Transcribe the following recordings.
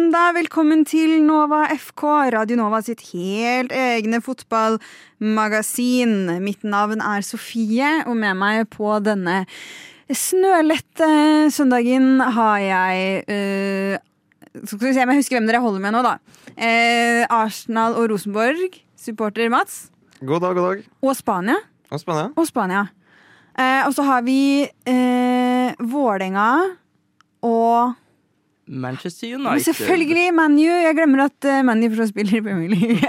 søndag. Velkommen til Nova FK, Radio Nova sitt helt egne fotballmagasin. Mitt navn er Sofie, og med meg på denne snølette søndagen har jeg uh, Skal vi se om jeg husker hvem dere holder med nå, da. Uh, Arsenal og Rosenborg. Supporter Mats. God dag, god dag. Og Spania. Og Spania. Og Spania. Uh, og så har vi uh, Vålerenga og Manchester Men selvfølgelig ManU. Jeg glemmer at uh, ManU fortsatt spiller i Premier League.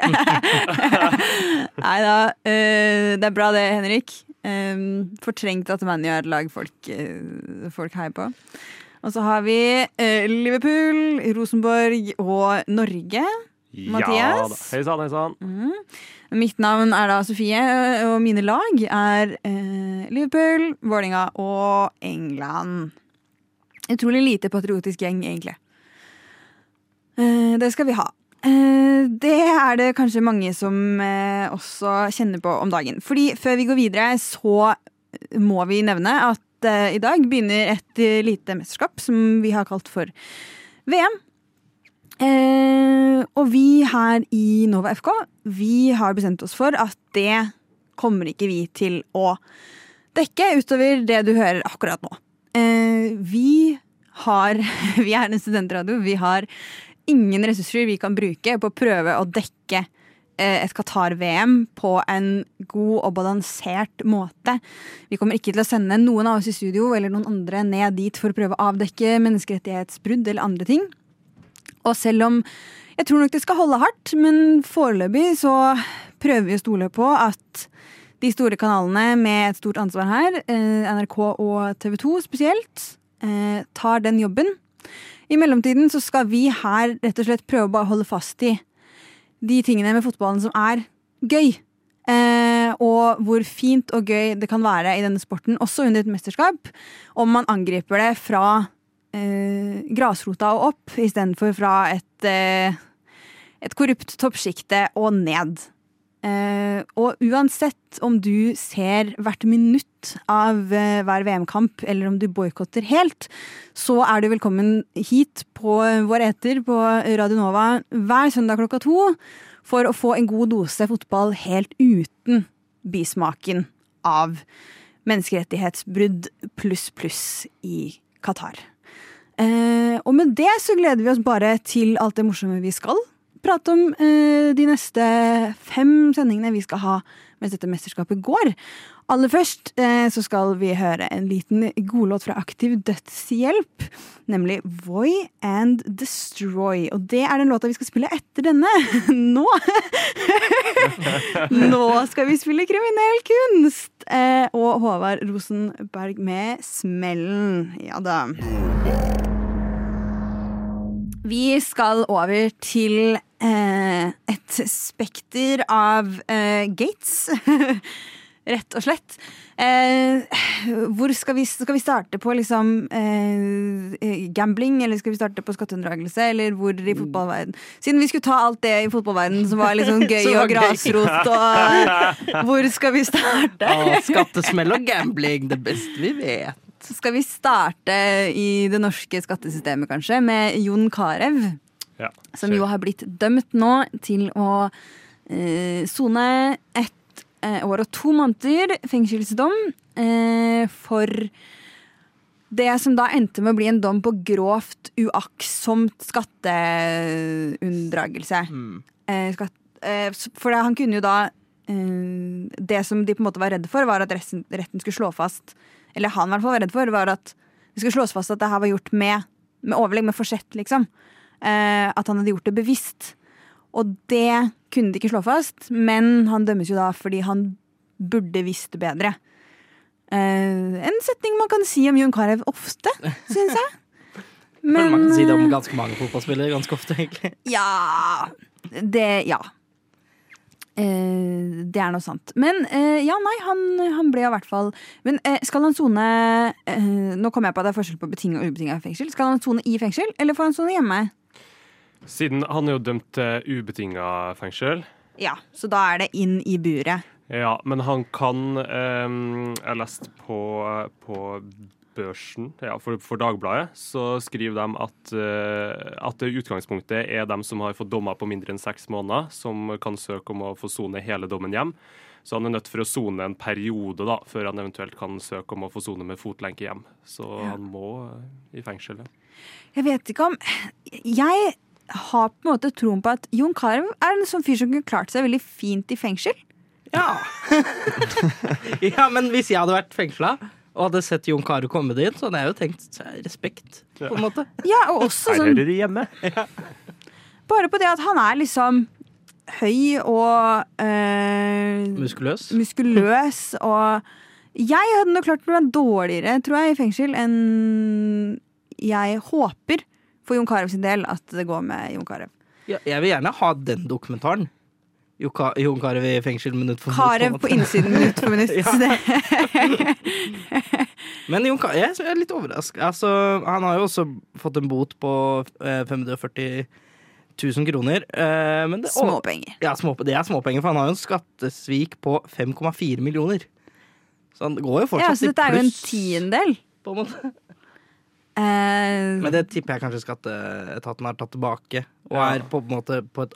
Nei da. Uh, det er bra det, Henrik. Um, fortrengt at ManU er et lag folk, uh, folk heier på. Og så har vi uh, Liverpool, Rosenborg og Norge. Mathias? Ja, da. hei sann, hei sann. Mm. Mitt navn er da Sofie, og mine lag er eh, Liverpool, Vålerenga og England. Utrolig lite patriotisk gjeng, egentlig. Eh, det skal vi ha. Eh, det er det kanskje mange som eh, også kjenner på om dagen. Fordi før vi går videre, så må vi nevne at i dag begynner et lite mesterskap som vi har kalt for VM. Og vi her i Nova FK Vi har bestemt oss for at det kommer ikke vi til å dekke utover det du hører akkurat nå. Eh, vi har Vi er en studentradio. Vi har ingen ressurser vi kan bruke på å prøve å dekke eh, et Qatar-VM på en god og balansert måte. Vi kommer ikke til å sende noen av oss i studio eller noen andre ned dit for å prøve å avdekke menneskerettighetsbrudd eller andre ting. Og selv om jeg tror nok det skal holde hardt, men foreløpig så prøver vi å stole på at de store kanalene med et stort ansvar her, eh, NRK og TV 2 spesielt, eh, tar den jobben. I mellomtiden så skal vi her rett og slett prøve å holde fast i de tingene med fotballen som er gøy. Eh, og hvor fint og gøy det kan være i denne sporten, også under et mesterskap, om man angriper det fra eh, grasrota og opp, istedenfor fra et, eh, et korrupt toppsjikte og ned. Eh, og uansett om du ser hvert minutt av eh, hver VM-kamp, eller om du boikotter helt, så er du velkommen hit på vår eter på Radio Nova hver søndag klokka to for å få en god dose fotball helt uten bismaken av menneskerettighetsbrudd pluss pluss i Qatar. Eh, og med det så gleder vi oss bare til alt det morsomme vi skal prate om eh, de neste fem sendingene vi skal ha mens dette mesterskapet går. Aller først eh, så skal vi høre en liten godlåt fra Aktiv Dødshjelp, nemlig Voy and Destroy. Og det er den låta vi skal spille etter denne. Nå! Nå skal vi spille kriminell kunst! Eh, og Håvard Rosenberg med Smellen. Ja da. Vi skal over til eh, et spekter av eh, gates. Rett og slett. Eh, hvor skal vi, skal vi starte på liksom eh, gambling, eller skal vi starte på skatteunndragelse, eller hvor i fotballverden? Siden vi skulle ta alt det i fotballverden som var liksom gøy var og gøy. grasrot, og hvor skal vi starte? Å, skattesmell og gambling, det beste vi vet. Skal vi starte i det norske skattesystemet, kanskje, med Jon Carew? Ja, Som jo har blitt dømt nå til å eh, sone ett eh, år og to måneder fengselsdom eh, for det som da endte med å bli en dom på grovt uaktsomt skatteunndragelse. Mm. Eh, skatt, eh, for han kunne jo da eh, Det som de på en måte var redde for, var at retten skulle slå fast Eller han i hvert fall var redd for, var at det skulle slås fast at det her var gjort med, med overlegg, med forsett, liksom. Eh, at han hadde gjort det bevisst. Og det kunne de ikke slå fast, men han dømmes jo da fordi han burde visst bedre. Eh, en setning man kan si om Jon Carew ofte, syns jeg. Men, man kan si det om ganske mange fotballspillere ganske ofte, egentlig. ja Det Ja. Eh, det er noe sant. Men eh, ja, nei, han, han ble i hvert fall Men eh, skal han sone eh, Nå kommer jeg på at det er forskjell på betinga og ubetinga fengsel. Skal han sone i fengsel, eller får han sone hjemme? Siden han er jo dømt til ubetinga fengsel. Ja, så da er det inn i buret. Ja, men han kan ehm, Jeg har lest på, på Børsen, ja, for, for Dagbladet, så skriver de at, eh, at det i utgangspunktet er dem som har fått dommer på mindre enn seks måneder, som kan søke om å få sone hele dommen hjem. Så han er nødt for å sone en periode da, før han eventuelt kan søke om å få sone med fotlenke hjem. Så han må eh, i fengsel. ja. Jeg vet ikke om Jeg har på en måte troen på at Jon Carew er en sånn fyr som kunne klart seg veldig fint i fengsel. Ja. ja, men hvis jeg hadde vært fengsla og hadde sett Jon Carew komme dit, så hadde jeg jo tenkt respekt, på en måte. Ja, og også sånn Her hører du hjemme. Bare på det at han er liksom høy og eh, Muskuløs. muskuløs og Jeg hadde nok klart å være dårligere, tror jeg, i fengsel enn jeg håper for Jon Carew sin del at det går med Jon Carew. Ja, jeg vil gjerne ha den dokumentaren. Jon Carew i fengsel minutt for minutt. på innsiden minutt for minutt. Men Jon Carew, jeg er litt overraska. Altså, han har jo også fått en bot på eh, 540 000 kroner. Eh, men det, Småpenger. Ja, små, det er småpenger, for han har jo en skattesvik på 5,4 millioner. Så han går jo fortsatt Ja, så dette er jo en tiendedel. På en måte. Eh, Men det tipper jeg kanskje skatteetaten har tatt tilbake. Og Ja. er på en måte på et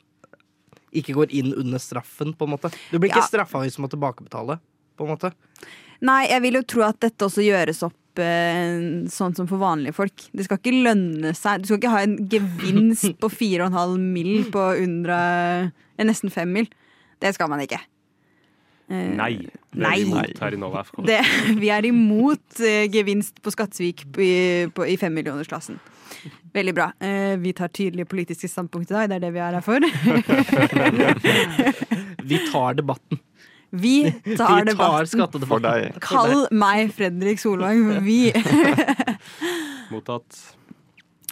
Ikke går inn under straffen, på en måte. Du blir ikke Ja. straffa hvis du må tilbakebetale, på en måte. Nei, jeg vil jo tro at dette også gjøres opp eh, sånn som for vanlige folk. Det skal ikke lønne seg. Du skal ikke ha en gevinst på 4,5 mil på under eh, nesten 5 mil. Det skal man ikke. Eh, Nei. Det er vi imot her i Nova FK. Det, vi er imot gevinst på skattesvik i, på, i femmillionersklassen. Veldig bra. Eh, vi tar tydelige politiske standpunkt i dag. Det er det vi er her for. Vi tar debatten. Vi tar Vi tar debatten. For skattedebatten. deg. Kall meg Fredrik Solvang. Vi. Mottatt.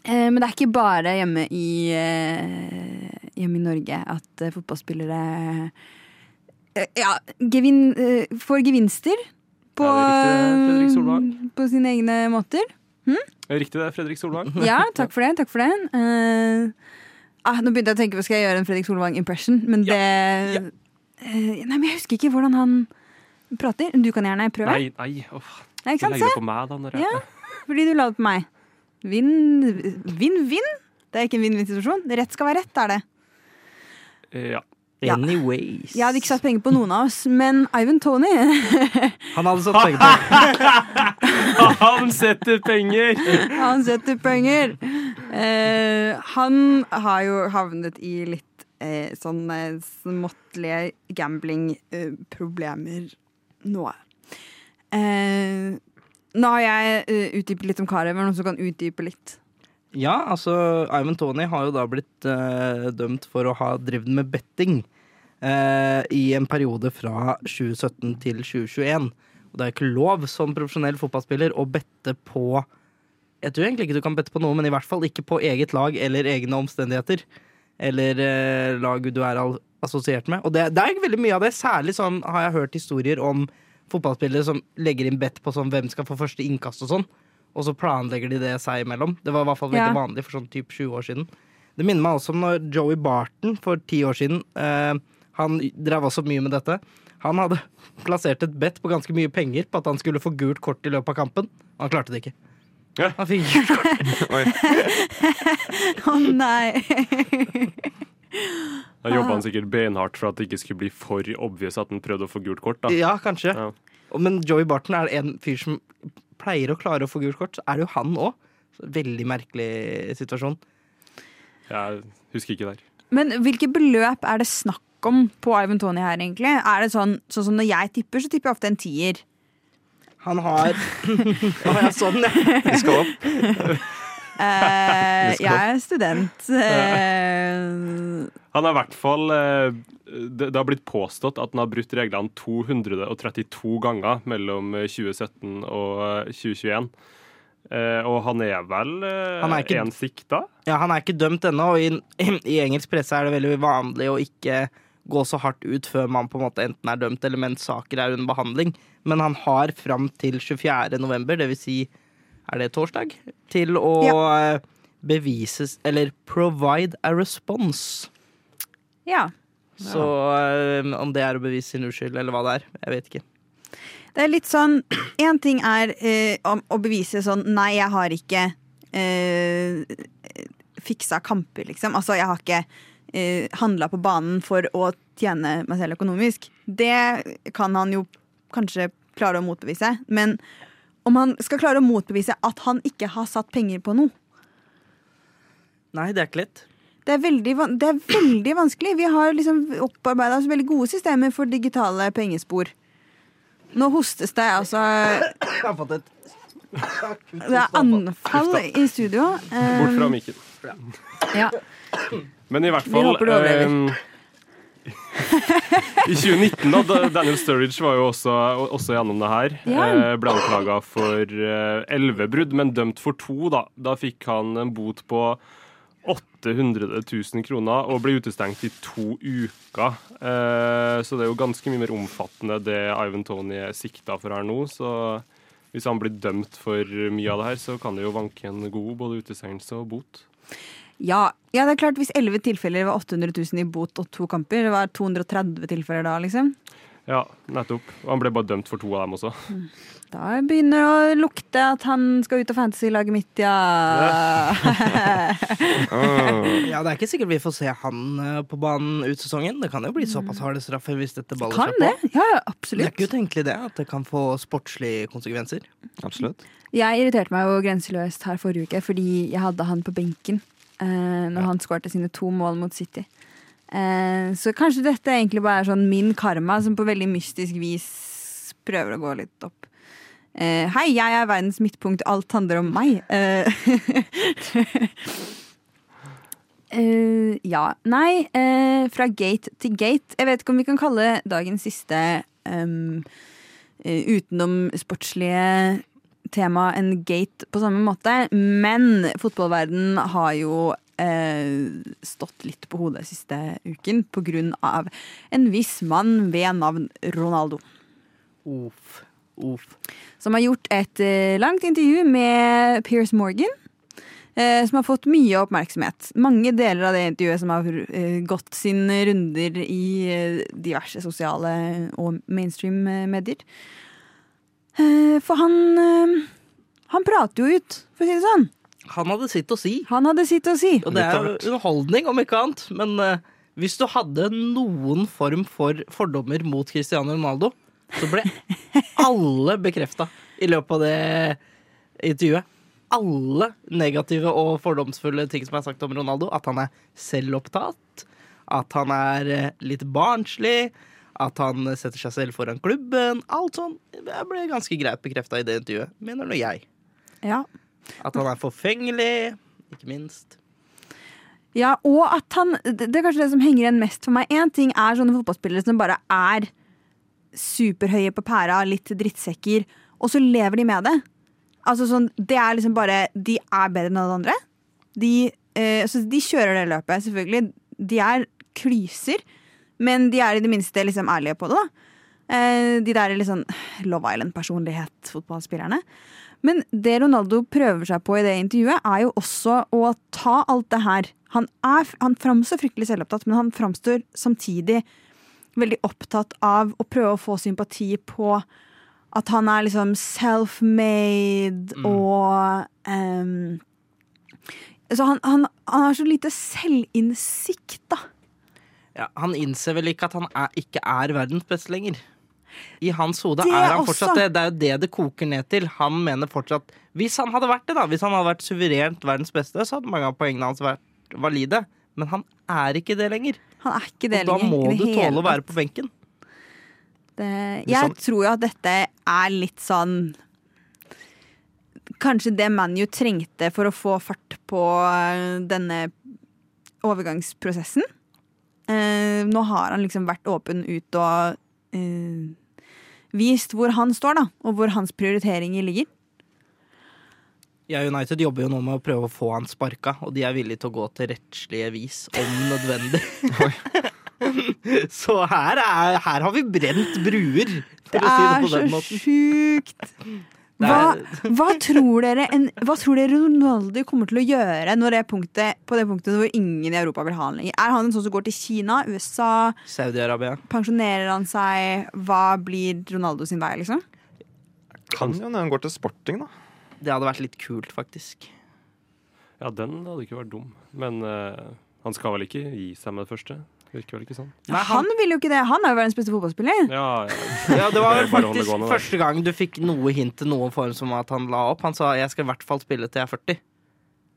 Eh, Men det er ikke bare hjemme i, eh, hjemme i Norge at eh, fotballspillere eh, ja, gevin, eh, får gevinster på, Ja, riktig, på sine egne måter. Riktig det, Fredrik Solvang. Ja, takk for det. takk for det Uh, ah, Nå begynte jeg å tenke på skal jeg gjøre en Fredrik Solvang-impression, men det Ja. Uh, Nei, men jeg husker ikke hvordan han prater. Du kan gjerne prøve. Nei, nei, uff. Nei, Du ikke sant? legger Se, det på meg, da. Når jeg, Ja. fordi du la det på meg. Vinn, vinn, vinn. Det er ikke en vinn-vinn-situasjon. Rett skal være rett, er det. Eh, ja. Ja. Anyways. Jeg hadde ikke satt penger på noen av oss, men Ivan Tony Han hadde satt penger på Han setter penger! Han setter penger. Eh, han har jo havnet i litt eh, sånne småttlige gambling-problemer nå. Eh, nå har jeg eh, utdypet litt om Carew, men noen som kan utdype litt. Ja, altså Ivan Tony har jo da blitt eh, dømt for å ha drevet med betting eh, i en periode fra 2017 til 2021. Og det er ikke lov som profesjonell fotballspiller å bette på Jeg tror egentlig ikke du kan bette på noe, men i hvert fall ikke på eget lag eller egne omstendigheter. Eller eh, lag du er assosiert med. Og det, det er veldig mye av det. Særlig sånn har jeg hørt historier om fotballspillere som legger inn bet på sånn hvem skal få første innkast og sånn. Og så planlegger de det seg imellom. Det var i hvert fall veldig Ja. vanlig for sånn typ 20 år siden. Det minner meg også om når Joey Barton for ti år siden eh, Han drev også mye med dette. Han hadde plassert et bet på ganske mye penger på at han skulle få gult kort i løpet av kampen. Han klarte det ikke. Ja. Han fikk gult kort. Å Å nei! Da jobba han sikkert beinhardt for at det ikke skulle bli for obvious at han prøvde å få gult kort. da. Ja, kanskje. Ja. Men Joey Barton er en fyr som pleier å klare å få gult kort. Så er det jo han òg. Veldig merkelig situasjon. Jeg husker ikke der. Men hvilke beløp er det snakk om på Ivan Tony her, egentlig? Er det sånn, sånn som når jeg tipper, så tipper jeg ofte en tier. Han har Å ja, sånn, ja. Vi skal opp. Eh, jeg er student. Eh, Han har i hvert fall eh, det, har blitt påstått at han har brutt reglene 232 ganger mellom eh, 2017 og eh, 2021. Eh, og han er vel eh, Han er ikke- en sikta? ja, han er ikke dømt ennå, og i, i engelsk presse er det veldig vanlig å ikke gå så hardt ut før man på en måte enten er dømt eller mens saker er under behandling. Men han har fram til 24. november, det vil si er det torsdag, til å ja. bevises Eller provide a response. ja. Så eh, om det er å bevise sin uskyld, eller hva det er, jeg vet ikke. Det er litt sånn Én ting er eh, å bevise sånn Nei, jeg har ikke eh, fiksa kamper, liksom. Altså, jeg har ikke eh, handla på banen for å tjene meg selv økonomisk. Det kan han jo kanskje klare å motbevise. Men om han skal klare å motbevise at han ikke har satt penger på noe Nei, det er ikke lett. det er, veldig, det er veldig vanskelig. Vi har liksom opparbeida oss veldig gode systemer for digitale pengespor. Nå hostes det, altså. Jeg har fått et Det er anfall i studio. Bort fra Um, mikken. ja. Men i hvert Vi fall eh, I 2019, da, da Daniel Sturridge var jo også, også gjennom det her. Ja. Eh, ble anklaga for elleve brudd, men dømt for to. Da Da fikk han en bot på 800 000 kroner og ble utestengt i to uker. Eh, så det er jo ganske mye mer omfattende det Ivan Tony er sikta for her nå. Så hvis han blir dømt for mye av det her, så kan det jo vanke en god både utestengelse og bot. Ja. ja, det er klart hvis 11 tilfeller var 800 000 i bot og to kamper, det var 230 tilfeller da, liksom. Ja, nettopp. Og han ble bare dømt for to av dem også. Da begynner det å lukte at han skal ut av fantasy-laget mitt, ja. Ja, Det er ikke sikkert vi får se han eh, på banen ut sesongen. Det kan jo bli såpass harde straffer hvis dette baller kan seg det? Ja, absolutt. Det er ikke utenkelig det, at det kan få sportslige konsekvenser. Absolutt. Jeg irriterte meg jo grenseløst her forrige uke fordi jeg hadde han på benken eh, når han skårte sine to mål mot City. Eh, så kanskje dette egentlig bare er sånn min karma som på veldig mystisk vis prøver å gå litt opp. Eh, hei, jeg er verdens midtpunkt, alt handler om meg. Eh, eh, ja. Nei, eh, fra gate til gate. Jeg vet ikke om vi kan kalle dagens siste um, utenomsportslige tema en gate på samme måte, men fotballverden har jo eh, stått litt på hodet siste uken av en viss mann ved navn Ronaldo. Uff. Uff. Som har gjort et eh, langt intervju med Piers Morgan. Eh, som har fått mye oppmerksomhet. Mange deler av det intervjuet som har eh, gått sine runder i diverse sosiale og mainstream-medier. Eh, for han eh, Han prater jo ut, for å si det sånn. Han hadde sitt å si. Han hadde sitt å si. Og det er jo underholdning, om ikke annet. Men eh, hvis du hadde noen form for fordommer mot Cristiano Ronaldo, så ble alle bekrefta i løpet av det intervjuet. Alle negative og fordomsfulle ting som er sagt om Ronaldo. At han er selvopptatt, at han er eh, litt barnslig, at han setter seg selv foran klubben. Alt sånn det ble ganske greit bekrefta i det intervjuet, mener nå jeg. Ja. At han er forfengelig, ikke minst. Ja, og at han Det er kanskje det som henger igjen mest for meg. Én ting er sånne fotballspillere som bare er superhøye på pæra, litt drittsekker, og så lever de med det. Altså sånn, Det er liksom bare De er bedre enn alle andre. De, eh, så de kjører det løpet, selvfølgelig. De er klyser, men de er i det minste liksom ærlige på det. da. Eh, de der er liksom Love Island-personlighet, fotballspillerne. Men det Ronaldo prøver seg på i det intervjuet, er jo også å ta alt det her. Han, er, han framstår fryktelig selvopptatt, men han framstår samtidig veldig opptatt av å prøve å få sympati på at han er liksom self-made og um, Så han, han, han har så lite selvinnsikt, da. Ja, han innser vel ikke at han er, ikke er verdens beste lenger. I hans hode er han fortsatt det. Det er jo det det koker ned til. Han mener fortsatt Hvis han hadde vært det, da Hvis han hadde vært suverent verdens beste, så hadde mange av poengene hans vært valide. Men han er ikke det lenger. Han er ikke det lenger. Og da må du tåle å være på benken. Det, jeg tror jo at dette er litt sånn Kanskje det ManU trengte for å få fart på eh, denne overgangsprosessen. Eh, nå har han liksom vært åpen ut og eh, vist hvor han står, da. Og hvor hans prioriteringer ligger. Ja, United jobber jo nå med å prøve å få han sparka, og de er villige til å gå til rettslige vis om nødvendig. så her, er, her har vi brent bruer, for Det å si det på den måten. Det er så er, hva, tror dere en, hva tror dere Ronaldo kommer til å gjøre når det punktet, på det punktet hvor ingen i Europa vil ha han lenger? Er han en sånn som går til Kina, USA? Saudi-Arabia. Pensjonerer han seg? Hva blir Ronaldo sin vei, liksom? Kan jo når han går til sporting, da. Det hadde vært litt kult, faktisk. Ja, den hadde ikke vært dum. Men uh, han skal vel ikke gi seg med det første? Virker vel ikke sånn. Nei, han, vil jo ikke det. Han er jo verdens beste fotballspiller. Ja, ja. Ja, det var faktisk gående, første gang du fikk noe hint til noen form som at han la opp. Han sa 'jeg skal i hvert fall spille til jeg er 40',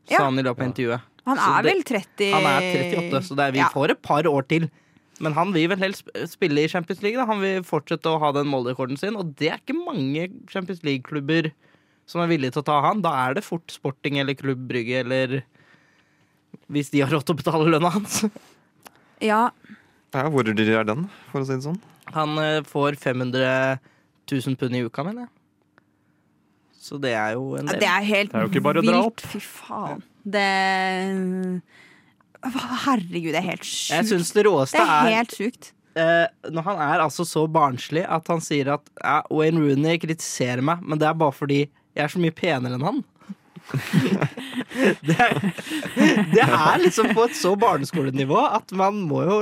sa Ja. han i løpet av intervjuet. Han er det- vel 30 Han er 38, så det er, vi Ja. får et par år til. Men han vil vel helst spille i Champions League. Da. Han vil fortsette å ha den målrekorden sin, og det er ikke mange Champions League-klubber som er villige til å ta han. Da er det fort Sporting eller Klubb Brygge eller Hvis de har råd til å betale lønna hans. Ja, Ja, Hvor dyr er den, for å si det sånn? Han eh, får 500 000 pund i uka, mener jeg. Så det er jo en del. Det er helt Det er jo ikke bare å dra opp. Fy faen. Det Herregud, det er helt sjukt. Jeg syns det råeste det er er helt sjukt. eh, når han er altså så barnslig at han sier at uh, Wayne Rooney kritiserer meg, men det er bare fordi jeg er så mye penere enn han. Det, det er liksom på et så barneskolenivå at man må jo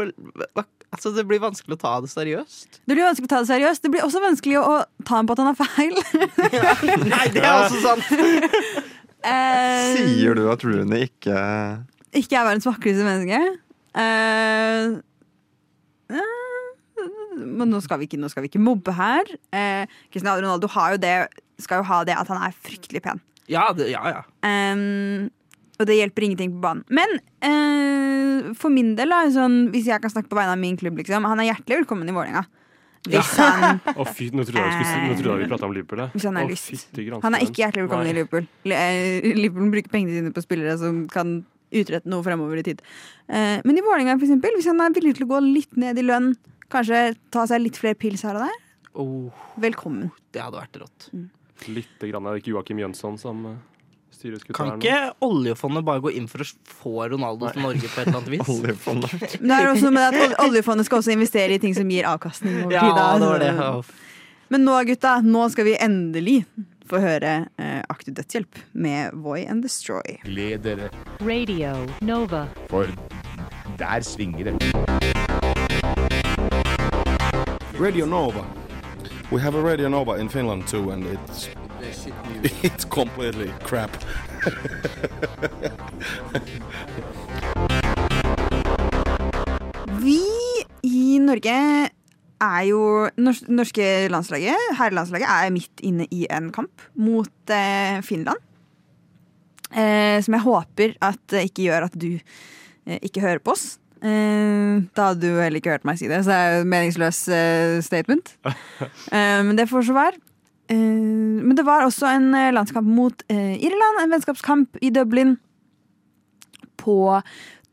Altså, det blir vanskelig å ta det seriøst. Det blir vanskelig å ta det seriøst. Det blir også vanskelig å ta ham på at han har feil. Nei, det er også sant! Eh, Sier du at Rooney ikke Ikke er verdens vakreste menneske. Uh, uh men nå skal, vi ikke, nå skal vi ikke mobbe her. Eh, Cristiano Ronaldo har jo det, skal jo ha det at han er fryktelig pen. Ja, det, ja, ja. Um, og det hjelper ingenting på banen. Men uh, for min del, da, sånn, hvis jeg kan snakke på vegne av min klubb, liksom, han er hjertelig velkommen i Vålerenga. Hvis, han, Å, fy, nå trodde jeg, vi skulle, nå trodde jeg vi prata om Liverpool. hvis han har oh, lyst. Han er ikke hjertelig velkommen Nei. i Liverpool. Eh, Liverpool bruker pengene sine på spillere som kan utrette noe fremover i tid. Eh, men i Vålerenga, for eksempel, hvis han er villig til å gå litt ned i lønn, kanskje ta seg litt flere pils her og der, Oh, velkommen. det hadde vært rått. Litt grann, er det ikke Joakim Jønsson som uh, styrer skuta Kan her nå? ikke oljefondet bare gå inn for å få Ronaldo til Norge på et eller annet vis? oljefondet Men det er også med at ol- oljefondet skal også investere i ting som gir avkastning. over Ja, tid, da. det var det. Men nå, gutta, nå skal vi endelig få høre eh, Aktiv dødshjelp med Voy and Destroy. Gled dere, Radio Nova. for der svinger det. Radio Nova. We have a Radio Nova in Finland too, and it's it's completely crap. Vi i Norge er jo norske landslaget, herrelandslaget, er midt inne i en kamp mot eh, Finland. Eh, som jeg håper at ikke gjør at du eh, ikke hører på oss. Eh, da hadde du heller ikke hørt meg si det, så det er jo et meningsløs eh, statement. Eh, men det får så være. Eh, men det var også en landskamp mot Irland, en vennskapskamp i Dublin på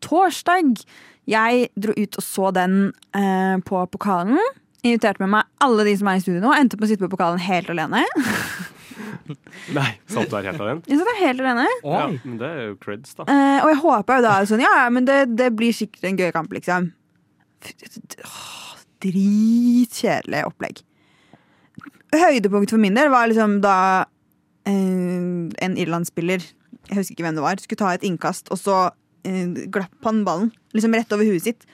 torsdag. Jeg dro ut og så den eh, på pokalen. Inviterte med meg alle de som er i studio nå. Endte på å sitte på pokalen helt alene. Nei, satt du her helt alene? Jeg satt her helt alene Ja, men det er jo creds, da. eh, Og jeg håpa jo da sånn Ja, men det, det blir sikkert en gøy kamp, liksom. Åh, Dritkjedelig opplegg. Høydepunktet for min del var liksom da eh, en Irland-spiller, jeg husker ikke hvem det var, skulle ta et innkast, og så eh, glapp han ballen. Liksom rett over huet sitt.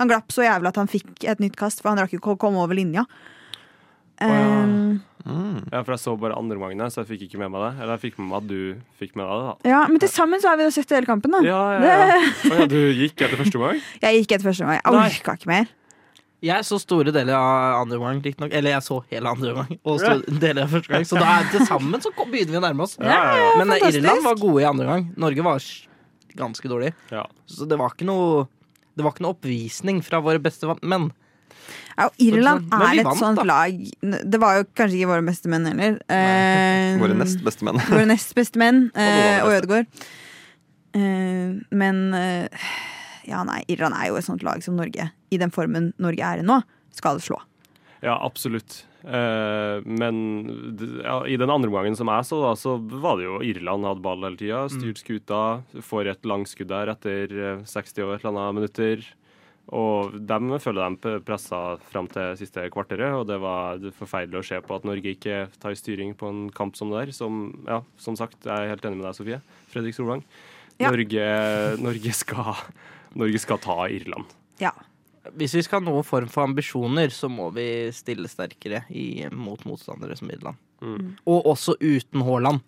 Han glapp så jævlig at han fikk et nytt kast, for han rakk ikke å komme over linja. ja. Mm. Ja, for jeg så bare andre omgangen, så jeg fikk ikke med meg det. Eller jeg fikk med meg at du fikk med deg det, da. ja, men til sammen så har vi jo sett hele kampen, da. Ja, ja, ja. Oh, ja, du gikk etter første omgang? Jeg gikk etter første gang. Jeg orka ikke mer. Jeg så store deler av andre omgang, riktignok. Eller jeg så hele andre omgang. Og store deler av første gang. Så da er til sammen så begynner vi å nærme oss. Ja, ja, ja. Men eh, fantastisk. Irland var gode i andre omgang. Norge var ganske dårlig. ja. Så det var ikke noe Det var ikke noe oppvisning fra våre beste menn. Ja, og Irland Men vi er et vant, sånt da. lag Det var jo kanskje ikke våre beste menn heller. Eh, Våre nest beste menn. våre nest beste menn eh, og de Ødegaard. Eh, men eh, ja, nei, Irland er jo et sånt lag som Norge, i den formen Norge er i nå, skal slå. Ja, absolutt. Eh, men ja, i den andre omgangen som jeg så, da, så var det jo Irland hadde ball hele tida. Styrt skuta. Får et langskudd der etter eh, 60 og et eller annet minutter. Og de føler de pressa fram til siste kvarteret, og det var forferdelig å se på at Norge ikke tar styring på en kamp som det der. Som, ja, som sagt, jeg er helt enig med deg, Sofie. Fredrik Solvang. Ja. Norge, Norge, skal, Norge skal ta Irland. Ja. Hvis vi skal ha noen form for ambisjoner, så må vi stille sterkere i, mot motstandere som Midland. Mm. Og også uten Haaland.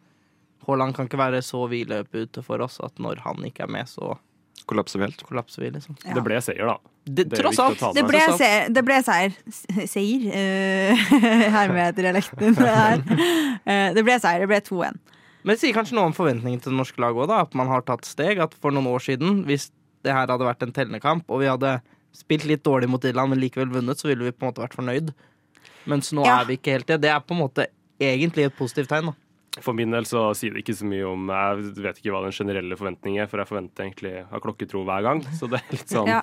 Haaland kan ikke være så vidløpet ute for oss at når han ikke er med, så Kollapser vi helt. kollapser vi, liksom. Ja. Det ble seier, da. Det, Det tross alt. Det ble, Tross se, det ble seier. Seier? Uh, Hermedialekten der. Uh, det ble seier. Det ble 2-1. Men det sier kanskje noe om forventningene til det norske laget òg, at man har tatt steg. At for noen år siden, hvis det her hadde vært en tellende kamp, og vi hadde spilt litt dårlig mot Irland, men likevel vunnet, så ville vi på en måte vært fornøyd. Mens nå Ja. er vi ikke helt det. Det er på en måte egentlig et positivt tegn, da. For min del så sier det ikke så mye om Jeg vet ikke hva den generelle forventningen er, for jeg forventer egentlig av klokketro hver gang. Så det er litt sånn, Ja.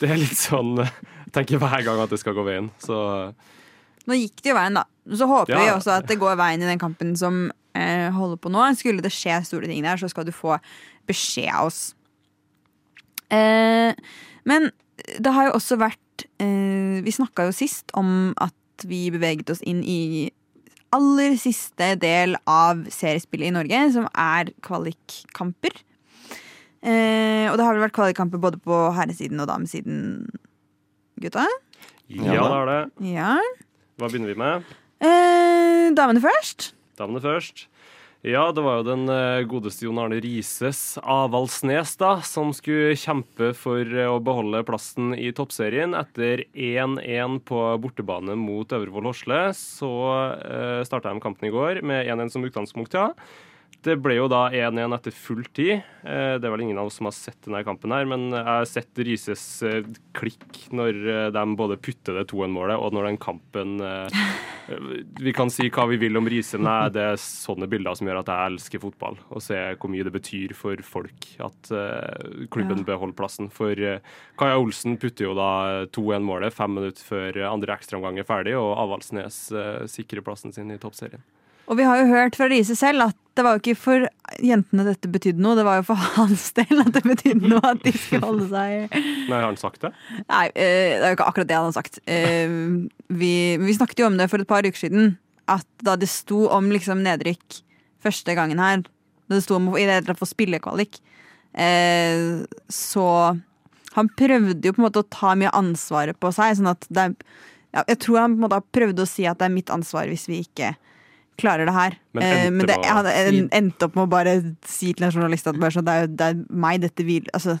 det er litt sånn Jeg tenker hver gang at det skal gå veien. Så Nå gikk det jo veien, da. Så håper Ja. vi også at det går veien i den kampen som eh, holder på nå. Skulle det skje store ting der, så skal du få beskjed av oss. Eh, men det har jo også vært eh, Vi snakka jo sist om at vi beveget oss inn i aller siste del av seriespillet i Norge, som er kvalikkamper. Eh, og det har vel vært kvalikkamper både på herresiden og damesiden, gutta? ja, det er det. Ja. Hva begynner vi med? Eh, damene først. Damene først. Ja, det var jo den eh, godeste Jon Arne Rises Avaldsnes da, som skulle kjempe for eh, å beholde plassen i toppserien. Etter 1-1 på bortebane mot Øvrevoll Horsle, så uh, starta de kampen i går med 1-1 som utgangspunkt, ja. Det ble jo da 1-1 etter full tid. Eh, Det er vel ingen av oss som har sett denne kampen, her, men jeg har sett Rises eh, klikk når eh, de både putter det 2-1-målet, og når den kampen Vi kan si hva vi vil om Riise, men det er sånne bilder som gjør at jeg elsker fotball. Og se hvor mye det betyr for folk at klubben Ja. beholder plassen. For Kaja Olsen putter jo da 2-1-målet fem minutter før andre ekstraomgang er ferdig, og Avaldsnes sikrer plassen sin i toppserien. Og vi har jo hørt fra Riise selv at det var jo ikke for jentene dette betydde noe, det var jo for hans del at det betydde noe at de skulle holde seg Nei, har han sagt det? Nei, eh, det er jo ikke akkurat det han har sagt. Eh, vi, vi snakket jo om det for et par uker siden, at da det sto om liksom nedrykk første gangen her, da det sto om i det hele tatt få spillekvalik, eh, så han prøvde jo på en måte å ta mye ansvaret på seg, sånn at det ja, Jeg tror han på en måte har prøvd å si at det er mitt ansvar hvis vi ikke klarer det her. Men Eh, endte men det, jeg å det endte opp med å bare si til en journalist at bare det, er, det er meg dette vil Altså,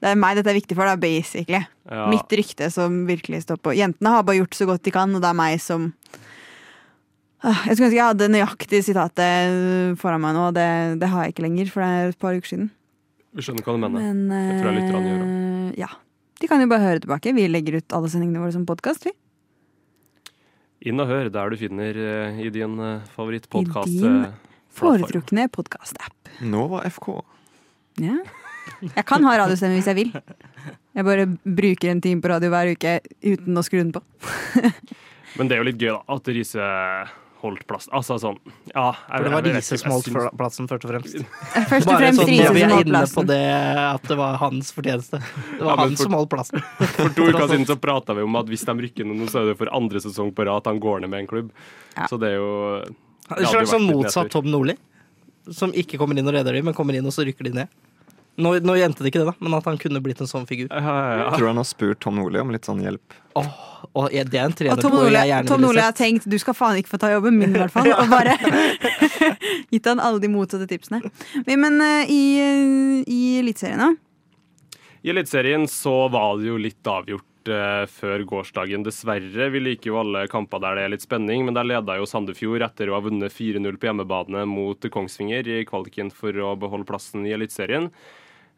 det er meg dette er viktig for, da, basically. Ja. Mitt rykte som virkelig står på. Jentene har bare gjort så godt de kan, og det er meg som Ah, Jeg skulle ønske jeg hadde nøyaktig sitatet foran meg nå, det, det har jeg ikke lenger, for det er et par uker siden. Vi skjønner hva du mener. Men Det tror jeg lytterne gjør eh, ja. De kan jo bare høre tilbake. Vi legger ut alle sendingene våre som podkast, vi. Inn og hør der du finner eh, i din uh, favorittpodkast. I din Foretrukne podkastapp. Nova FK. Ja. Jeg kan ha radiostemme hvis jeg vil. Jeg bare bruker en time på radio hver uke uten å skru den på. Men det er jo litt gøy, da, at Riise holdt plass. Altså sånn Ja, jeg, For det var Riise som holdt plassen, først og fremst. Først og Bare sånn, vi er inne på det at det var hans fortjeneste. Det var Ja, han for- som holdt plassen. For to uker siden så prata vi om at hvis de rykker ned nå, så er det for andre sesong på rad at han går ned med en klubb. Ja. Så det er jo En det hadde slags sånn motsatt. Tom Nordli. Som ikke kommer inn og redder dem, men kommer inn og så rykker de ned. Nå, nå jente det ikke det, da, men at han kunne blitt en sånn figur. Ja, ja, Jeg tror han har spurt Tom Nordli om litt sånn hjelp. Og ja, det er en trener Tom Nordli, Tom Nordli har tenkt du skal faen ikke få ta jobben min, i hvert fall. Og bare gitt han alle de motsatte tipsene. Men, men eh, i, eh, i Eliteserien, da? I Eliteserien så var det jo litt avgjort eh, før gårsdagen. Dessverre. Vi liker jo alle kamper der det er litt spenning, men der leda jo Sandefjord etter å ha vunnet 4-0 på hjemmebane mot Kongsvinger i kvaliken for å beholde plassen i Eliteserien.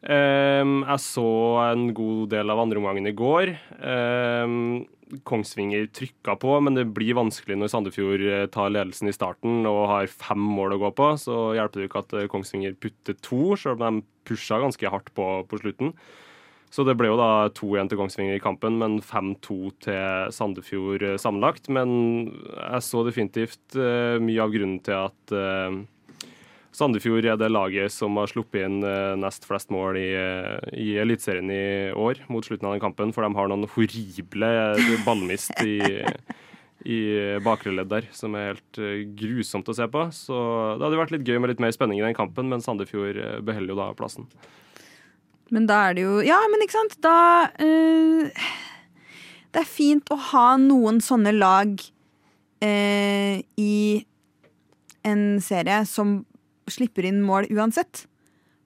Ehm, jeg så en god del av andreomgangen i går. Ehm, Kongsvinger trykka på, men det blir vanskelig når Sandefjord eh, tar ledelsen i starten og har fem mål å gå på. Så hjelper det ikke at eh, Kongsvinger putter to, selv om de pusha ganske hardt på på slutten. Så det ble jo da 2-1 til Kongsvinger i kampen, men 5-2 til Sandefjord eh, sammenlagt. Men jeg så definitivt mye av grunnen til at, Sandefjord er det laget som har sluppet inn eh, nest flest mål i, eh, i Eliteserien i år, mot slutten av den kampen. For de har noen horrible ballmist i, i bakre ledd der, som er helt eh, grusomt å se på. Så det hadde vært litt gøy med litt mer spenning i den kampen, men Sandefjord eh, beholder jo da plassen. Men da er det jo Ja, men ikke sant? Da eh, Det er fint å ha noen sånne lag eh, i en serie som slipper inn mål uansett.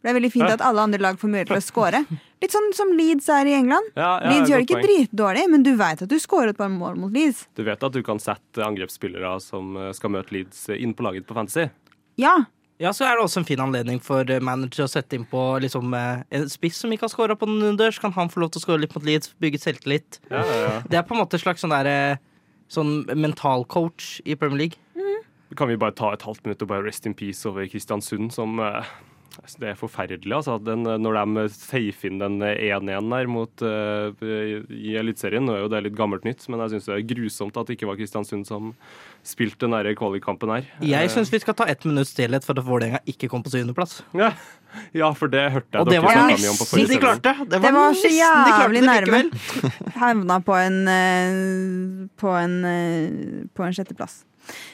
Det er veldig fint at alle andre lag får mulighet til å score. Litt sånn som Leeds er i England. Ja, ja, Leeds gjør det ikke poeng. dritdårlig, men du vet at du scorer et par mål mot Leeds. Du vet at du kan sette angrepsspillere som eh, skal møte Leeds, eh, inn på laget på Fantasy? Ja, Ja, så er det også en fin anledning for eh, manager å sette inn på liksom, en spiss som ikke har scora på den så Kan han få lov til å score litt mot Leeds, bygge selvtillit. Ja, ja, ja. Det er på en måte et slags sånn der, sånn mentalcoach i Premier League. Kan vi bare ta et halvt minutt og bare rest in peace over Kristiansund, som eh, Det er forferdelig, altså. Den, når de safer inn den 1-1 der mot, uh, i Eliteserien. Nå er jo det litt gammelt nytt, men jeg syns det er grusomt at det ikke var Kristiansund som spilte den der kvalikkampen her. Jeg syns vi skal ta ett minutts stillhet for at Vålerenga ikke kom på syvendeplass. ja. ja, for det hørte jeg Og det dere var nesten de klarte! Det Det var så nesten de nærme. Havna på en, eh, på en, eh, på en sjetteplass.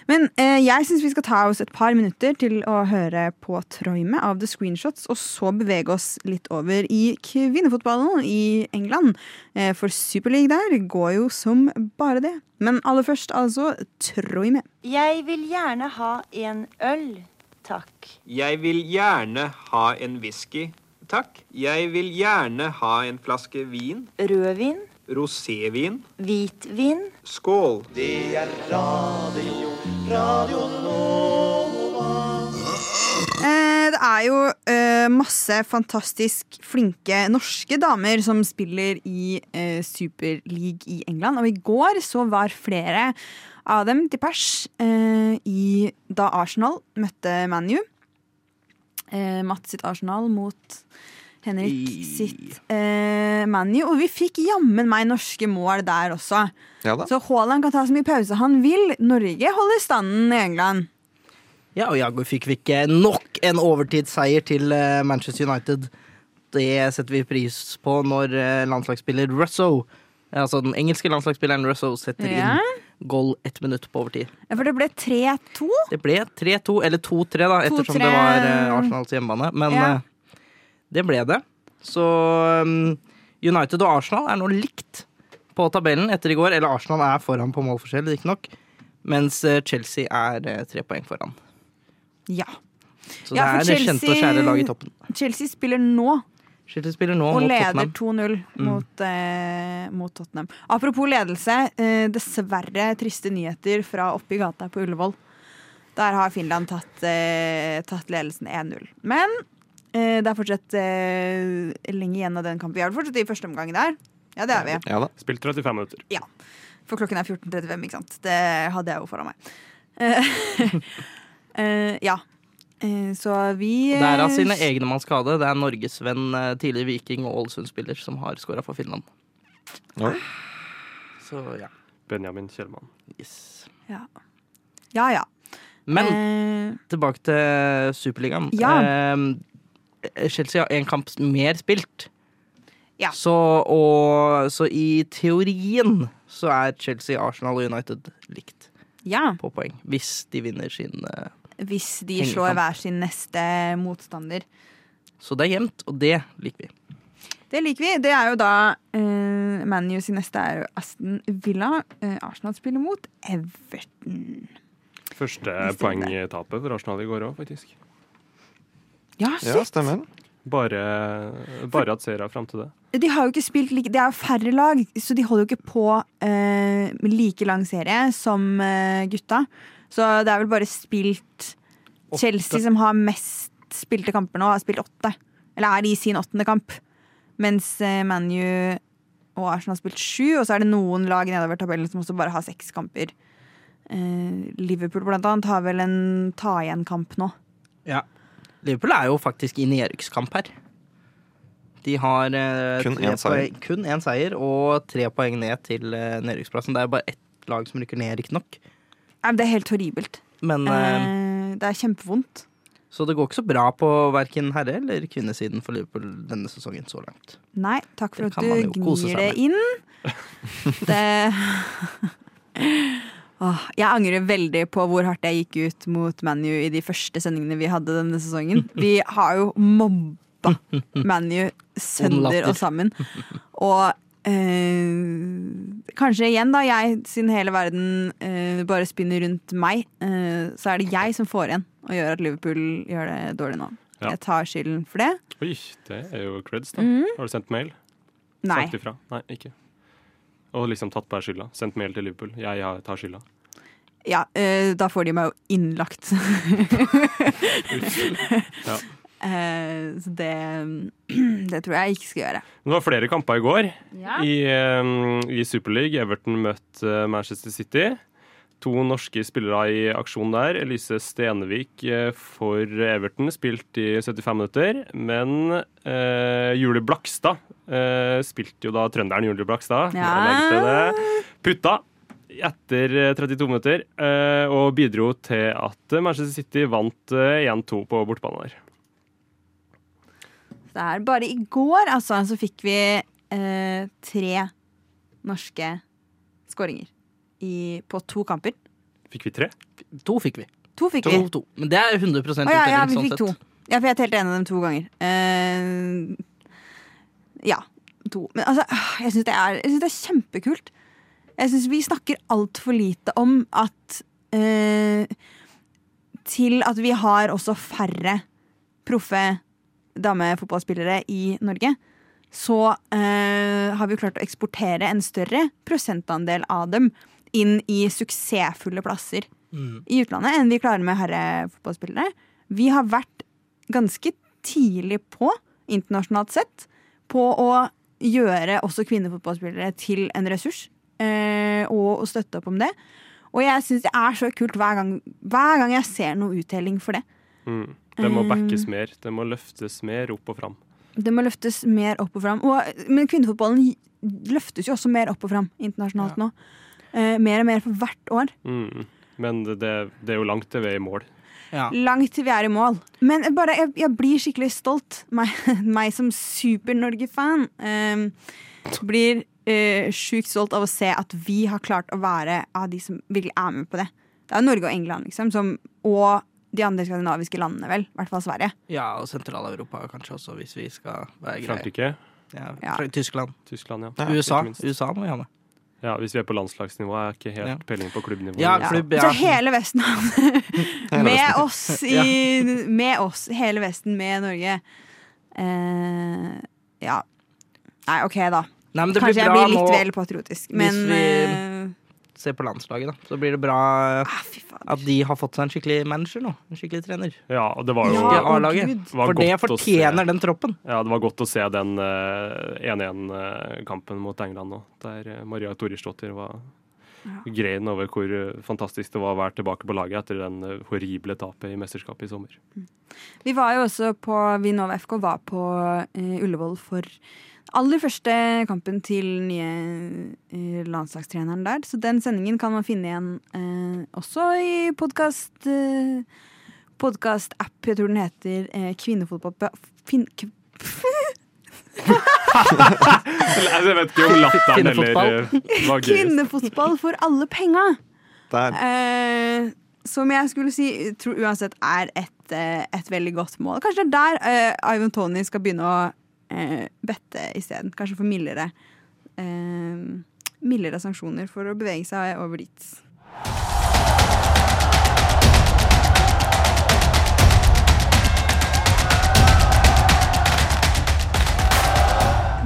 Men eh, jeg syns vi skal ta oss et par minutter til å høre på Troime av The Screenshots, og så bevege oss litt over i kvinnefotballen i England. Eh, for Superleague der går jo som bare det. Men aller først altså Troime. Jeg vil gjerne ha en øl, takk. Jeg vil gjerne ha en whisky, takk. Jeg vil gjerne ha en flaske vin. Rødvin, Rosévin. hvitvin, Skål. Eh, det er jo eh, masse fantastisk flinke norske damer som spiller i eh, Superleague i England. Og i går så var flere av dem til pers eh, da Arsenal møtte ManU. Mats sitt Arsenal mot Henrik sitt eh, ManU. Og vi fikk jammen meg norske mål der også. Ja da. Så Haaland kan ta så mye pause han vil. Norge holder standen i England. Ja, og jaggu fikk vi ikke nok en overtidsseier til eh, Manchester United. Det setter vi pris på når eh, landslagsspiller Russo, altså den engelske landslagsspilleren Russo, setter Ja. inn goal ett minutt på overtid. Ja, for det ble 3-2. Det ble 3-2, eller 2-3, da, ettersom 2-3. det var eh, Arsenals hjemmebane. Men Ja. Det ble det. Så um, United og Arsenal er nå likt på tabellen etter i går. Eller Arsenal er foran på målforskjell, riktignok. Mens eh, Chelsea er eh, tre poeng foran. Ja. Så Ja, det er det kjente og Chelsea- kjære lag i toppen. Chelsea spiller nå Chelsea spiller nå og leder 2-0 Mm. mot, eh, mot Tottenham. Apropos ledelse, eh, dessverre triste nyheter fra oppe i gata på Ullevål. Der har Finland tatt, eh, tatt ledelsen 1-0. Men det er fortsatt eh, lenge igjen av den kampen. Vi er fortsatt i første omgang der. Ja, det er vi. Ja da. Spilt 35 minutter. Ja. For klokken er 14.35, ikke sant. Det hadde jeg jo foran meg. Eh, eh, ja. Eh, så vi Det er av sine egne man skade. Det er norgesvenn, eh, tidligere Viking og Ålesund-spiller som har scora for Finland. Oi. Så ja. Benjamin Kjellmann. Yes. Ja ja. ja. Men Eh, tilbake til Superligaen. Ja. Eh, Chelsea har én kamp mer spilt. Ja. Så, og, så i teorien så er Chelsea, Arsenal og United likt ja. på poeng. Hvis de vinner sin uh, Hvis de Hengekamp. slår hver sin neste motstander. Så det er jevnt, og det liker vi. Det liker vi. Det er jo da uh, ManU sin neste er jo Aston Villa. Uh, Arsenal spiller mot Everton. Første poengtapet for Arsenal i går òg, faktisk. Ja, Ja, stemmer. Bare, bare at seere er fram til det. de har jo ikke spilt like Det er jo færre lag, så de holder jo ikke på eh, like lang serie som eh, gutta. Så det er vel bare spilt Chelsea som har mest spilte kamper nå, har spilt åtte. Eller er i sin åttende kamp. Mens eh, ManU og Arsenal har spilt sju, og så er det noen lag nedover tabellen som også bare har seks kamper. Eh, Liverpool blant annet har vel en ta-igjen-kamp nå. Ja. Liverpool er jo faktisk i nedrykkskamp her. De har eh, Kun én seier. poeng- kun én seier og tre poeng ned til eh, nedrykksplassen. Det er bare ett lag som rykker ned, riktignok. Det er helt horribelt. Men eh, Eh, det er kjempevondt. Så det går ikke så bra på verken herre- eller kvinnesiden for Liverpool denne sesongen så langt. Nei, takk for Det at du gnir det inn. Det Åh, Jeg angrer veldig på hvor hardt jeg gikk ut mot ManU i de første sendingene vi hadde denne sesongen. Vi har jo mobba ManU sønder og sammen. Og eh, kanskje igjen, da, jeg, siden hele verden eh, bare spinner rundt meg, eh, så er det jeg som får igjen og gjør at Liverpool gjør det dårlig nå. Ja. Jeg tar skylden for det. Oi, det er jo creds, da. Mhm. Har du sendt mail? Nei. Sagt ifra? Nei, ikke. Og liksom tatt på deg skylda. Sendt mail til Liverpool. Jeg har- tar skylda. Ja, eh, da får de meg jo innlagt. Ja. Eh, så det, det tror jeg ikke skal gjøre. Det var flere kamper i går Ja. i, eh, i Superleague. Everton møtte Manchester City. To norske spillere i aksjon der. Elise Stenevik eh, for Everton spilt i 75 minutter. Men eh, Julie Blakstad eh, spilte jo da trønderen Julie Blakstad. Ja. Putta etter eh, 32 minutter eh, og bidro til at Manchester City vant eh, 1-2 på bortebane der. Det er bare i går altså, så fikk vi eh, tre norske skåringer i, på to kamper. Fikk vi tre? To fikk vi. To fikk To, vi. to. Men det er 100 Å uttelling ja, ja, vi sånn fikk sett. to. Ja, for jeg telte en av dem to ganger. Uh, ja, to. Men altså, jeg syns det, det er kjempekult. Jeg syns vi snakker altfor lite om at uh, Til at vi har også færre proffe damefotballspillere i Norge, så uh, har vi klart å eksportere en større prosentandel av dem inn i suksessfulle plasser Mm. i utlandet enn vi klarer med herrefotballspillere. Vi har vært ganske tidlig på, internasjonalt sett, på å gjøre også kvinnefotballspillere til en ressurs. Eh, og, og støtte opp om det. Og jeg syns det er så kult hver gang, hver gang jeg ser noe uttelling for det. Mm. Det må Eh. backes mer. Det må løftes mer opp og fram. Det må løftes mer opp og fram. Og, men kvinnefotballen løftes jo også mer opp og fram internasjonalt nå. Eh, mer og mer for hvert år. Mm. Men det, det, er jo langt til vi er i mål. Ja. Langt til vi er i mål. Men bare, jeg, jeg blir skikkelig stolt. Meg, meg som Super-Norge-fan eh, blir eh, sjukt stolt av å se at vi har klart å være av de som virkelig er med på det. Det er Norge og England, liksom, som, og de andre skandinaviske landene, vel. I hvert fall Sverige. ja, og Sentral-Europa kanskje også, hvis vi skal være greie. Frankrike, Ja, Ja. Tyskland. Tyskland, ja. USA. USA må vi ha med. Ja, Hvis vi er på landslagsnivå, er jeg ikke helt Ja. peiling på klubbnivå. Ja, klubb, ja. Så hele Vesten med oss i Med oss, hele Vesten med Norge. Uh, ja. Nei, OK, da. Nei, Kanskje blir jeg blir litt nå. vel patriotisk, men vi- eh, Se på landslaget, da. Så blir det bra ah, at de har fått seg en skikkelig manager nå. En skikkelig trener. Ja, og det var jo Ja, A-laget. Var For det fortjener den troppen. Ja, det var godt å se den eh, 1-1-kampen mot England nå, der eh, Maria Torisdottir var grein over hvor eh, fantastisk det var å være tilbake på laget etter den eh, horrible tapet i mesterskapet i sommer. Vi var jo også på Vinova FK var på uh, Ullevål for aller første kampen til nye eh, landslagstreneren der. Så den sendingen kan man finne igjen eh, også i podkast eh, Podkast-app, jeg tror den heter eh, Kvinnefotball fin, Jeg vet ikke om latteren eller Kvinnefotball. eh. Kvinnefotball for alle penga! Eh, som jeg skulle si tror uansett er et, eh, et veldig godt mål. Kanskje det er der eh, Ivan Tony skal begynne å eh, bøtte isteden. Kanskje få mildere eh, Mildere sanksjoner for å bevege seg over dit.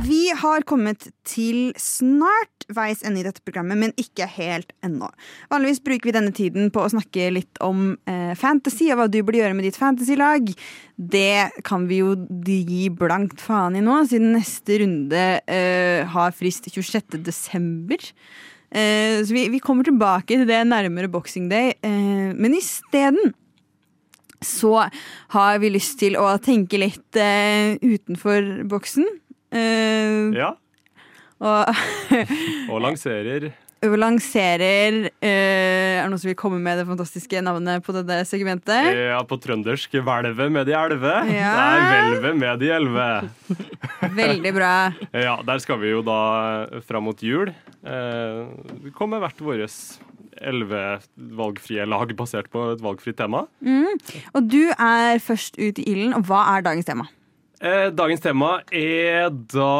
Vi har kommet til snart veis ende i dette programmet, men ikke helt ennå. Vanligvis bruker vi denne tiden på å snakke litt om eh, fantasy og hva du burde gjøre med ditt fantasylag. Det kan vi jo gi blankt faen i nå, siden neste runde eh, har frist 26. desember. Eh, så vi, vi kommer tilbake til det nærmere Boxing Day, eh, men isteden så har vi lyst til å tenke litt eh, utenfor boksen. Eh, Ja, og og lanserer lanserer uh, Er det noen som vil komme med det fantastiske navnet på dette segmentet? Ja, på trøndersk 'Hvelvet med de elve'. Ja. er 'Hvelvet med de elve'. Veldig bra. Ja, der skal vi jo da fram mot jul Uh, komme hvert vårt elleve valgfrie lag basert på et valgfritt tema. Mm. Og du er først ut i ilden, og hva er dagens tema? Eh, dagens tema er da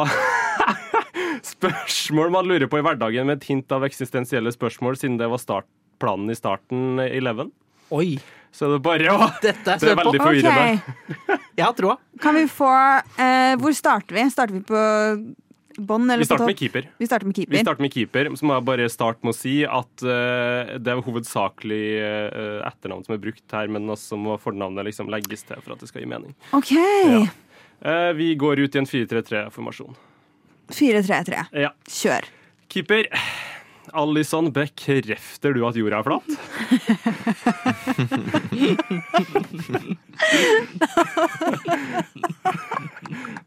spørsmål man lurer på i hverdagen med et hint av eksistensielle spørsmål, siden det var startplanen i starten i Leven. Oi. Så det er bare å Dette er Det er veldig forvirrende. Jeg har troa. Kan vi få eh, Hvor starter vi? Starter vi på bånn eller Vi starter på med topp? keeper. Vi starter med Vi keeper. starter med keeper. Så må jeg bare starte med å si at eh, det er hovedsakelig eh, etternavn som er brukt her, men også må fornavnet liksom legges til for at det skal gi mening. OK. Ja. Eh, vi går ut i en 4-3-3-formasjon. 4-3-3. Ja. Kjør. Keeper. Alison, bekrefter du at jorda er flat?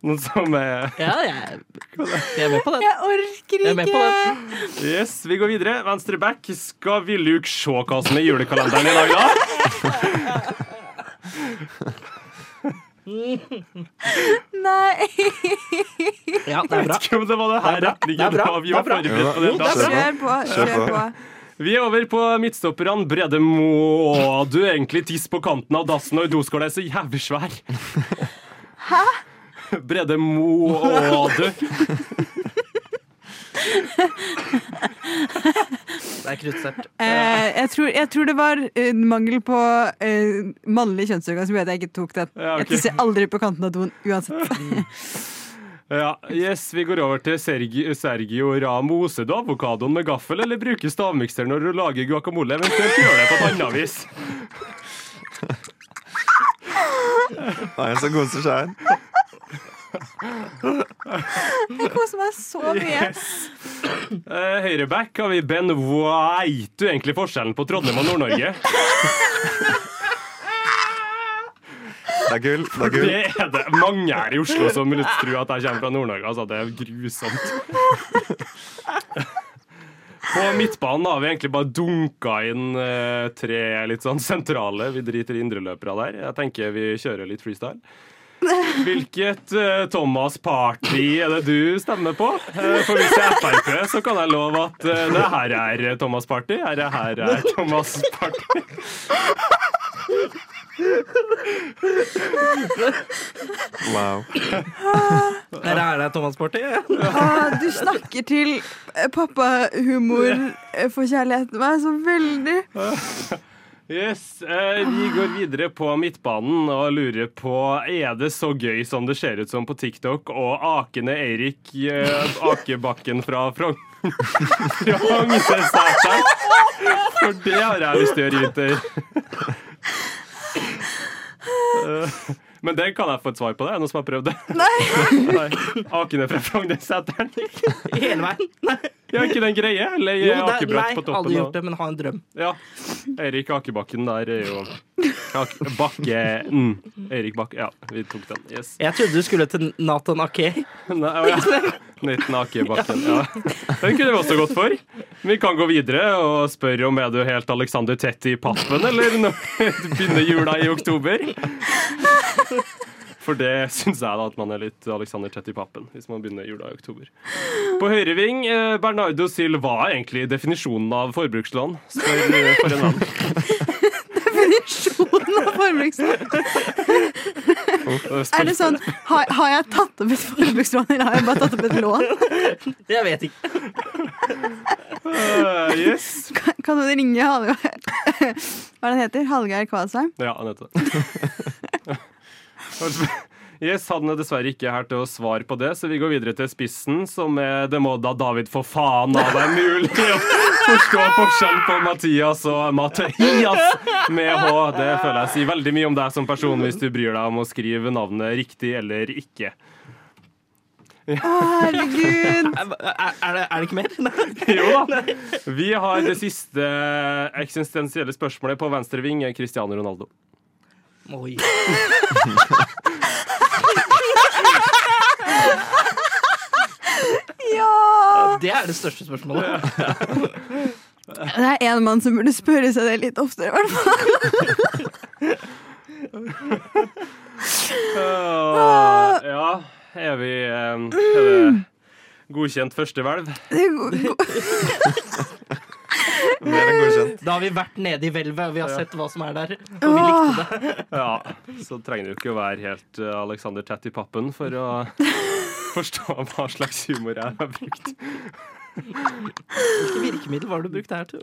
Noen som er Ja, jeg, jeg er med på den. Jeg orker Jeg er med på ikke! Jeg Yes, vi går videre. Venstre back. Skal vi Luke se hva som er i julekalenderen i dag, da? Nei! Ja, det er bra. Vet ikke om det var det her er retningen Det vi var er forberedt på det. Da. Kjør på. Kjør på. Vi er over på midtstopperne. Brede, må du egentlig tisse på kanten av dassen når doskåla er så jævlig svær? Hæ? Brede, må du Det er kruttsterkt. Eh, jeg, tror, jeg tror det var uh, mangel på uh, mannlig kjønnsorgan som gjorde at jeg ikke tok den. Ja, okay. Jeg tisser aldri på kanten av doen uansett. Ja, yes, Vi går over til Sergio, Sergio Ramose. Du avokadoen med gaffel, eller bruker stavmikser når du lager guacamole? Eventuelt gjør det på et annet vis. Han er så god som skjær. Jeg koser meg så mye. Eh, Høyreback har vi Ben White. Du egentlig forskjellen på Trondheim og Nord-Norge. Det er gull. Det er gull. Det er det mange her i Oslo som vil tro at jeg kommer fra Nord-Norge. Altså, det er grusomt. På midtbanen har vi egentlig bare dunka inn eh, tre litt sånn sentrale. Vi driter i indreløpere der. Jeg tenker vi kjører litt freestyle. Hvilket uh, Thomas Party er det du stemmer på? Uh, for hvis det er Frp, så kan jeg love at uh, det her er Thomas Party. Her er, her er Thomas Party. Wow. Der er det Thomas Party. Ah, du snakker til pappahumor for kjærligheten meg så veldig. Yes, eh, Vi går videre på midtbanen og lurer på Er det så gøy som det ser ut som på TikTok og akende Eirik eh, Akebakken fra Frogn... Frognerseteren? For det har jeg lyst til å gjøre i vinter. Men det kan jeg få et svar på. det noen som har prøvd det? Nei. Akene fra Frognerseteren? Hele veien. Nei. Ja, ikke den greie? Eller Jo, det nei, på toppen? aldri gjort det, men ha en drøm. Ja. Eirik Akebakken der er jo Ak Bakke mm. Eirik Bakke. Ja, vi tok den. Yes. Jeg trodde du skulle til Nathan Ake. Nei, å ja. Nathan Akebakken. Ja. Den kunne vi også gått for. Vi kan gå videre og spørre om er du helt Alexander Tetti i pappen, eller når begynner jula i oktober? For det syns jeg da at man er litt Alexander Tett i pappen hvis man begynner jula i oktober. På høyreving, eh, Bernardo Silva er egentlig definisjonen av forbrukslån. Spør eh, for en annen. Definisjonen av forbrukslån. Er det sånn har, har jeg tatt opp et forbrukslån, eller har jeg bare tatt opp et lån? Jeg vet ikke. Uh, yes. Kan, kan du ringe Hallgeir Hva er det han heter? Hallgeir Kvalsheim? Ja, Anette. Yes, Han er dessverre ikke her til å svare på det, så vi går videre til spissen, som er Det må da David for faen av deg mulig å forstå forskjellen på Mathias og Mathias med H. Det føler jeg sier veldig mye om deg som person hvis du bryr deg om å skrive navnet riktig eller ikke. Herregud! Er, er, det, er det ikke mer? Nei. Jo da. Vi har det siste eksistensielle spørsmålet på venstre ving, Cristiano Ronaldo. Oi. Ja! Det er det største spørsmålet. Det er en mann som burde spørre seg det litt oftere, i hvert fall. Uh, ja, er vi eh, Er det godkjent førstehvelv? Det er go- go- Mer enn godkjent. Da har vi vært nede i hvelvet, og vi har sett hva som er der. Og vi likte det. Ja, så trenger du ikke å være helt eh, Alexander Tett i pappen for å forstå hva slags humor jeg har brukt. Hvilke virkemiddel var det du brukte her til?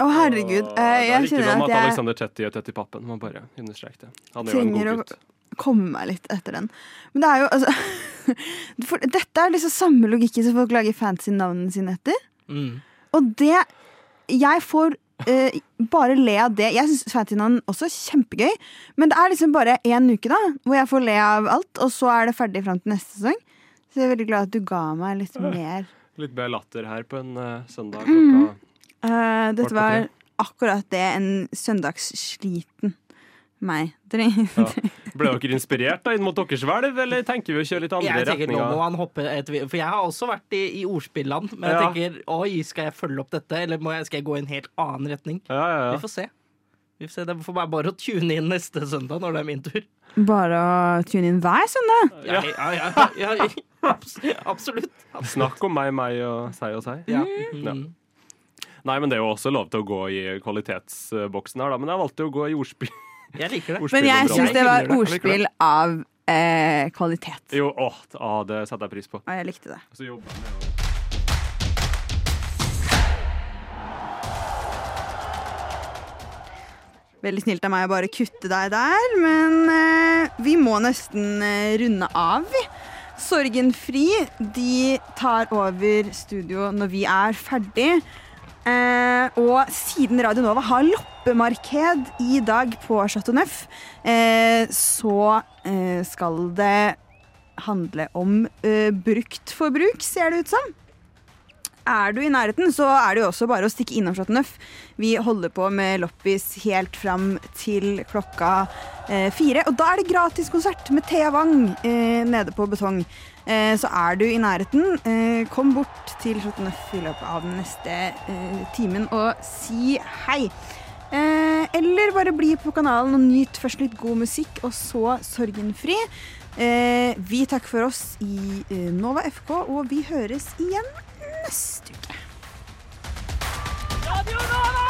Å, herregud. Og eh, det er Jeg ikke noe kjenner om at at jeg Alexander Tetti og tett i pappen. Man bare understreker det. Han er jo en trenger god å gutt. komme meg litt etter den. Men det er jo altså for Dette er liksom samme logikken som folk lager fancy navnene sine etter. Mm. Og det Jeg får eh, bare le av det. Jeg syns fancy også er kjempegøy, men det er liksom bare én uke da hvor jeg får le av alt, og så er det ferdig fram til neste sesong. Så jeg er veldig glad at du ga meg litt mer. Litt mer latter her på en uh, søndag Mm. klokka Eh, dette var akkurat det en søndagssliten meg. Ja. Ble dere inspirert da inn mot deres hvelv, eller tenker vi å kjøre litt andre Jeg tenker nå må han hoppe et, For jeg har også vært i, i ordspilland. Men jeg Ja. tenker oi, skal jeg følge opp dette, eller må jeg, skal jeg gå i en helt annen retning? Ja, ja, Vi får se. Vi får se. Det får bare, bare å tune inn neste søndag når det er min tur. Bare å tune inn hver søndag. Ja, ja, ja, ja, ja, abs absolutt. Snakk om meg, meg og seg og seg. Ja. Ja. Mm. Nei, men det er jo også lov til å gå i kvalitetsboksen her, da. Men jeg valgte å gå i ordspill. Jeg liker det. Men jeg syns det var ordspill av eh, kvalitet. Jo, åh, å, det setter jeg pris på. Og jeg likte det. Så jobber jeg med å Veldig snilt av meg å bare kutte deg der, men eh, vi må nesten eh, runde av. vi. Sorgenfri de tar over studio når vi er ferdig. Eh, og siden Radio Nova har loppemarked i dag på Chateau Neuf, eh, så eh, skal det handle om eh, brukt forbruk, ser det ut som. Er du i nærheten, så er det jo også bare å stikke innom Chateau Neuf. Vi holder på med loppis helt fram til klokka eh, fire. Og da er det gratis konsert med Thea Wang eh, nede på Betong. Eh, så er du i nærheten, eh, kom bort til Chateau Neuf i løpet av den neste eh, timen og si hei. Eller bare bli på kanalen og nyt først litt god musikk, og så Sorgenfri. Vi takker for oss i Nova FK, og vi høres igjen neste uke. Radio Nova!